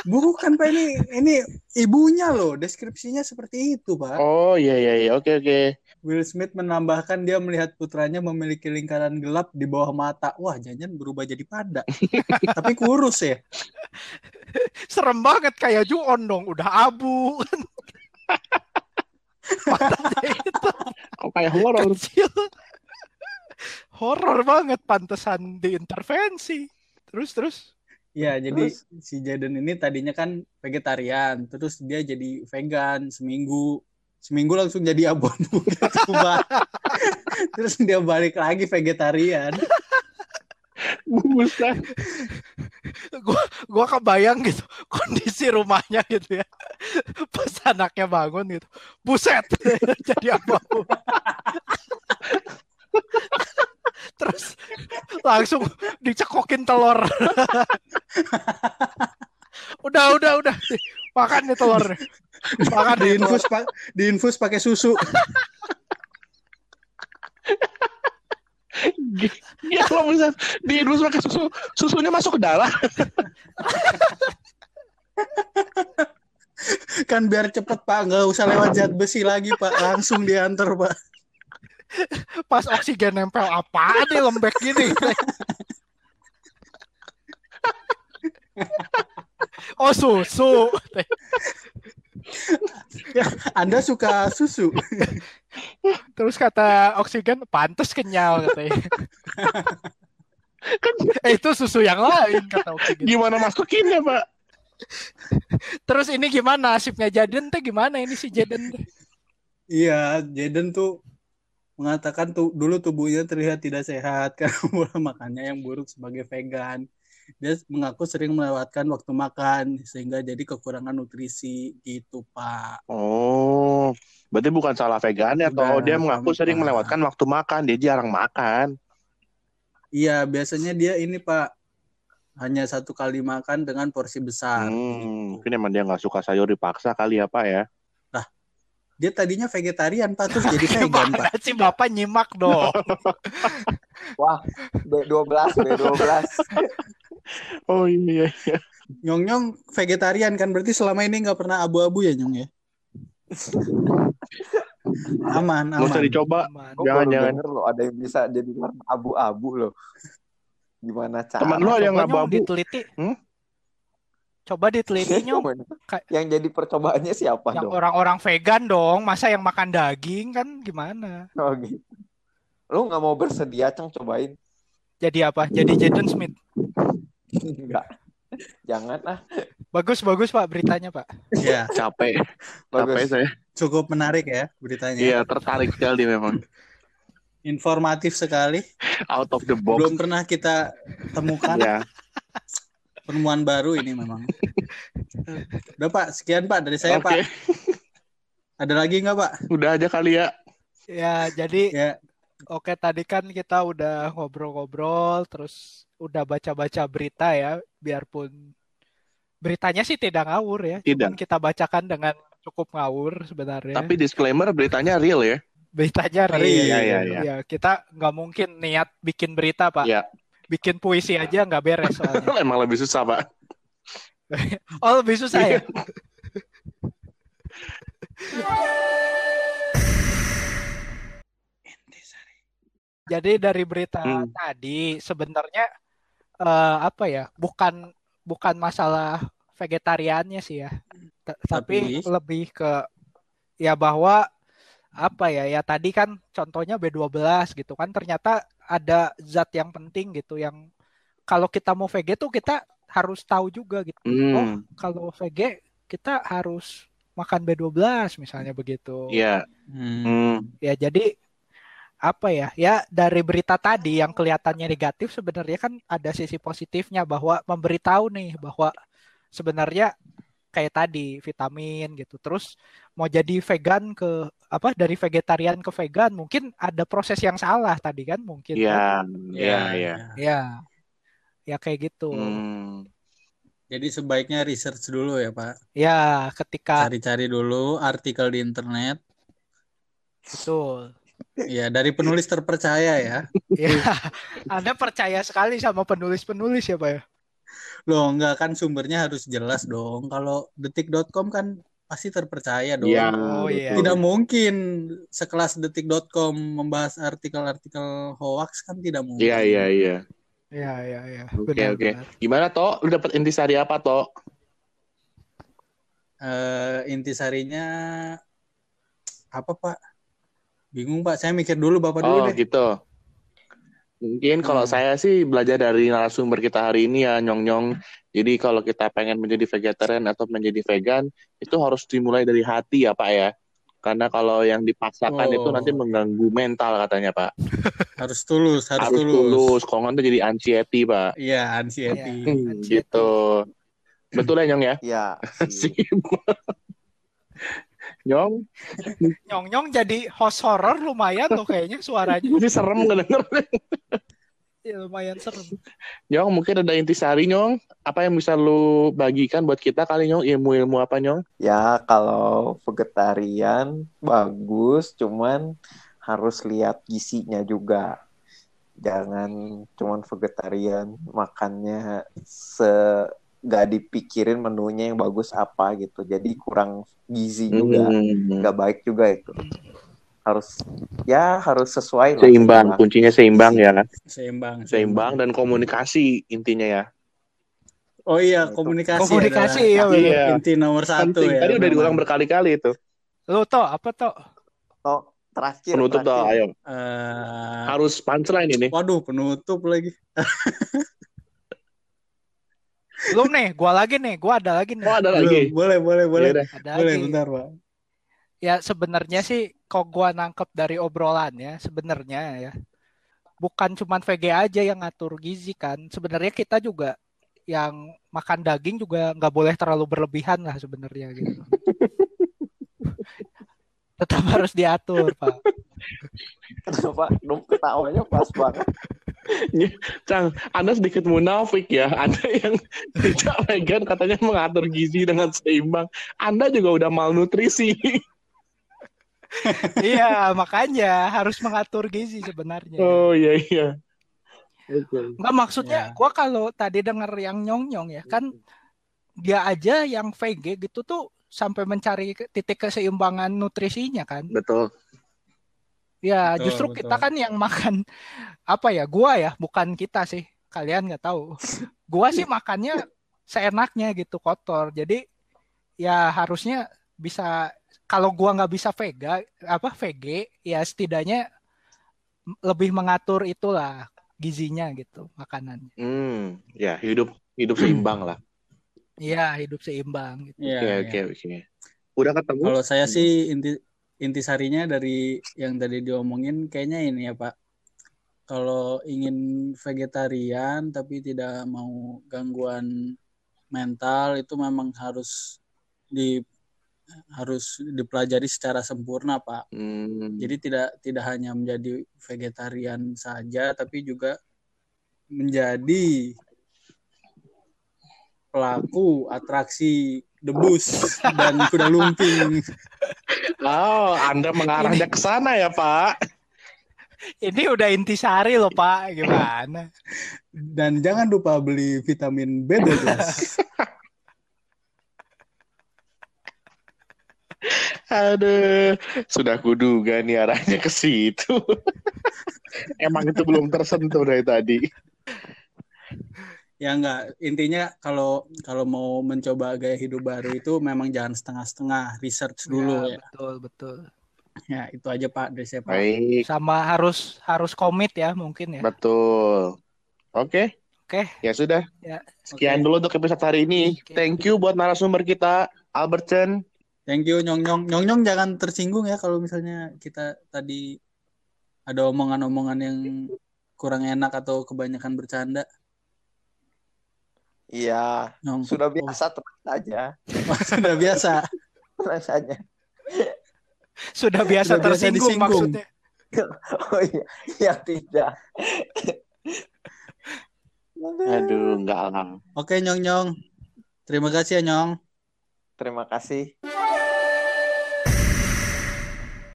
Bukan Pak ini ini ibunya loh. Deskripsinya seperti itu, Pak. Oh iya iya iya oke oke. Will Smith menambahkan dia melihat putranya memiliki lingkaran gelap di bawah mata. Wah, jangan berubah jadi panda. [LAUGHS] Tapi kurus ya. Serem banget kayak Juon dong, udah abu. Itu [LAUGHS] Kok kayak horor? kecil. Horor banget pantesan diintervensi. Terus terus. Ya, jadi si Jaden ini tadinya kan vegetarian, terus dia jadi vegan seminggu. Seminggu langsung jadi Pak. [LAUGHS] Terus dia balik lagi vegetarian. Buset. Gua gua kebayang gitu kondisi rumahnya gitu ya. [LAUGHS] Pas anaknya bangun gitu. Buset. [LAUGHS] jadi apa? [LAUGHS] Terus langsung dicekokin telur. udah, udah, udah. Makan nih telurnya. Makan nih telur. Diinfus pak, diinfus pakai susu. Ya kalau bisa diinfus pakai susu, susunya masuk ke dalam. Kan biar cepet Pak, nggak usah lewat zat besi lagi Pak, langsung diantar Pak. Pas oksigen nempel apa nih lembek gini. Oh susu. Anda suka susu? Terus kata oksigen pantas kenyal katanya. eh itu susu yang lain kata oksigen. Gimana masukinnya, Pak? [LAUGHS] Terus ini gimana nasibnya Jaden teh gimana ini si Jaden? Iya, Jaden tuh mengatakan tuh dulu tubuhnya terlihat tidak sehat [LAUGHS] karena pola makannya yang buruk sebagai vegan. Dia mengaku sering melewatkan waktu makan sehingga jadi kekurangan nutrisi gitu, Pak. Oh, berarti bukan salah vegannya atau Bukan, dia mengaku sama, sering melewatkan waktu makan, dia jarang makan. Iya, biasanya dia ini, Pak, hanya satu kali makan dengan porsi besar. Hmm, gitu. mungkin emang dia nggak suka sayur dipaksa kali ya, Pak ya. Dia tadinya vegetarian, Pak, terus jadi [LAUGHS] vegan, Pak. Sih Bapak nyimak dong? [LAUGHS] Wah, B12, B12. [LAUGHS] Oh iya. iya. Nyong Nyong vegetarian kan berarti selama ini nggak pernah abu-abu ya Nyong ya? aman, Nggak usah aman. dicoba. Aman. Jangan, jangan. loh ada yang bisa jadi warna abu-abu loh. Gimana cara? Temen lu ada yang Coba nggak diteliti. Hmm? Coba diteliti nyong. yang jadi percobaannya siapa Yang dong? orang-orang vegan dong, masa yang makan daging kan gimana? Oh gitu. Lu nggak mau bersedia, Cang, cobain? Jadi apa? Jadi Jaden Smith. Enggak. Jangan ah. Bagus bagus Pak beritanya Pak. Ya, Capek, capek Bagus. saya. cukup menarik ya beritanya. Iya, tertarik sekali memang. Informatif sekali. Out of the box. Belum pernah kita temukan Ya, penemuan baru ini memang. Udah Pak, sekian Pak dari saya oke. Pak. Ada lagi nggak Pak? Udah aja kali ya. Ya jadi Ya, oke tadi kan kita udah ngobrol-ngobrol, terus udah baca-baca berita ya, biarpun beritanya sih tidak ngawur ya, Tidak. cuman kita bacakan dengan cukup ngawur sebenarnya. Tapi disclaimer beritanya real ya. Beritanya real. Iya, iya, iya. Ya, kita nggak mungkin niat bikin berita Pak. Iya. Bikin puisi aja nggak beres soalnya. [LAUGHS] Emang lebih susah, Pak. [LAUGHS] Oh lebih susah ya? [LAUGHS] Jadi dari berita Hmm. tadi sebenarnya eh, apa ya? Bukan bukan masalah vegetariannya sih ya. T- tapi Tapi? lebih ke ya bahwa apa ya? Ya tadi kan contohnya B12 gitu kan ternyata ada zat yang penting gitu yang kalau kita mau VG tuh kita harus tahu juga gitu. Oh, Hmm, kalau VG kita harus makan B12 misalnya begitu. iya. hmm. Hmm, Ya jadi apa ya? Ya dari berita tadi yang kelihatannya negatif sebenarnya kan ada sisi positifnya bahwa memberitahu nih bahwa sebenarnya kayak tadi vitamin gitu. Terus mau jadi vegan ke apa dari vegetarian ke vegan mungkin ada proses yang salah tadi kan mungkin Iya, kan? iya, iya. ya ya kayak gitu Hmm. Jadi sebaiknya research dulu ya Pak. ya ketika Cari-cari dulu artikel di internet. betul Ya dari penulis terpercaya ya. ya [LAUGHS] anda percaya sekali sama penulis-penulis ya pak ya Loh enggak kan sumbernya harus jelas dong. Kalau detik.com kan pasti terpercaya dong. Iya. Oh, iya. betul. Tidak mungkin sekelas detik.com membahas artikel-artikel hoax kan tidak mungkin. Iya, iya, iya. ya ya ya Oke, benar oke. benar Gimana, Tok? Lu dapat intisari apa, Tok? Eh, intisarinya apa Pak? Bingung Pak, saya mikir dulu Bapak dulu Oh, deh. gitu. Mungkin kalau Hmm. saya sih belajar dari narasumber kita hari ini ya, Nyong-Nyong. Jadi kalau kita pengen menjadi vegetarian atau menjadi vegan, itu harus dimulai dari hati ya, Pak ya. Karena kalau yang dipaksakan Oh. itu nanti mengganggu mental katanya, Pak. [LAUGHS] Harus tulus, harus, Harus tulus. tulus. Kalau nggak itu jadi anxiety, Pak. Iya, anxiety. Iya. Hmm, Anxiety. gitu. Betul ya, Nyong ya? Ya, [LAUGHS] sih. Sip. Nyong, nyong nyong jadi host horror lumayan loh kayaknya suaranya masih serem ngedenger. Ya, lumayan serem Nyong, mungkin ada intisari, Nyong. Apa yang bisa lu bagikan buat kita kali, Nyong? Ilmu-ilmu apa, Nyong? ya kalau vegetarian bagus, cuman harus lihat gizinya juga. Jangan cuman vegetarian makannya se gak dipikirin menunya yang bagus apa gitu. Jadi kurang gizi juga, Hmm. nggak baik juga itu. Harus ya harus sesuai lah, Seimbang, kuncinya seimbang ya. Seimbang. Seimbang dan komunikasi intinya ya. Oh iya, Itu. komunikasi. Komunikasi, ya, bener. Inti nomor satu Penting. ya. Tadi udah diulang berkali-kali itu. lu toh apa toh Tok, terakhir. Penutup toh, ayo. Eh, Harus punchline ini. waduh, penutup lagi. [LAUGHS] belum nih gua lagi nih gua ada lagi nih Oh, ada Belum. lagi. Boleh, boleh, boleh. Yaudah. ada Boleh, lagi bentar, Pak. ya sebenarnya sih kok gua nangkep dari obrolannya sebenarnya ya bukan cuman VG aja yang ngatur gizi kan sebenarnya kita juga yang makan daging juga nggak boleh terlalu berlebihan lah sebenarnya gitu [LAUGHS] tetap [LAUGHS] harus diatur pak Kenapa? Dum ketawanya pas banget. Cang, Anda sedikit munafik ya. Anda yang [LAUGHS] tidak vegan katanya mengatur gizi dengan seimbang. Anda juga udah malnutrisi. [LAUGHS] iya makanya harus mengatur gizi sebenarnya Oh iya iya. Nggak maksudnya Ya. gua kalau tadi denger yang nyong-nyong ya kan dia aja yang VG gitu tuh sampai mencari titik keseimbangan nutrisinya kan. Betul. Ya Betul, justru betul. kita kan yang makan apa ya gua ya bukan kita sih kalian nggak tahu. Gua sih makannya seenaknya gitu kotor. Jadi ya harusnya bisa kalau gua nggak bisa vega apa VG ya setidaknya lebih mengatur itulah gizinya gitu makanannya. Hmm, ya hidup hidup seimbang lah. Iya hidup seimbang gitu. Iya, Oke iya. oke oke. Udah ketemu? Kalau saya sih inti intisarinya dari yang tadi diomongin kayaknya ini ya Pak. Kalau ingin vegetarian tapi tidak mau gangguan mental itu memang harus di harus dipelajari secara sempurna Pak. Hmm, Jadi tidak tidak hanya menjadi vegetarian saja tapi juga menjadi pelaku atraksi debus dan kuda lumping. Oh, Anda mengarahnya ke sana ya, Pak. Ini udah intisari loh Pak, gimana? Dan jangan lupa beli vitamin B12. Aduh, sudah kuduga nih arahnya ke situ. Emang itu belum tersentuh dari tadi. Ya enggak, intinya kalau kalau mau mencoba gaya hidup baru itu memang jangan setengah-setengah, research dulu Ya, ya. betul betul. Ya, itu aja Pak dari saya Pak. Baik, Sama harus harus komit ya mungkin ya. betul. Oke. Oke. Ya sudah. Ya. Sekian Oke. dulu untuk episode hari ini. Oke. Thank you buat narasumber kita, Albert Chen. Thank you Nyong Nyong. Nyong Nyong jangan tersinggung ya kalau misalnya kita tadi ada omongan-omongan yang kurang enak atau kebanyakan bercanda. Iya, Nyong. sudah biasa tenang saja. [LAUGHS] Sudah biasa. [LAUGHS] Tenang saja. Sudah biasa Sudah biasa tersinggung disinggung. maksudnya. [LAUGHS] Oh iya, ya tidak. Aduh, enggak lah. Oke Nyong Nyong. Terima kasih ya Nyong. Terima kasih.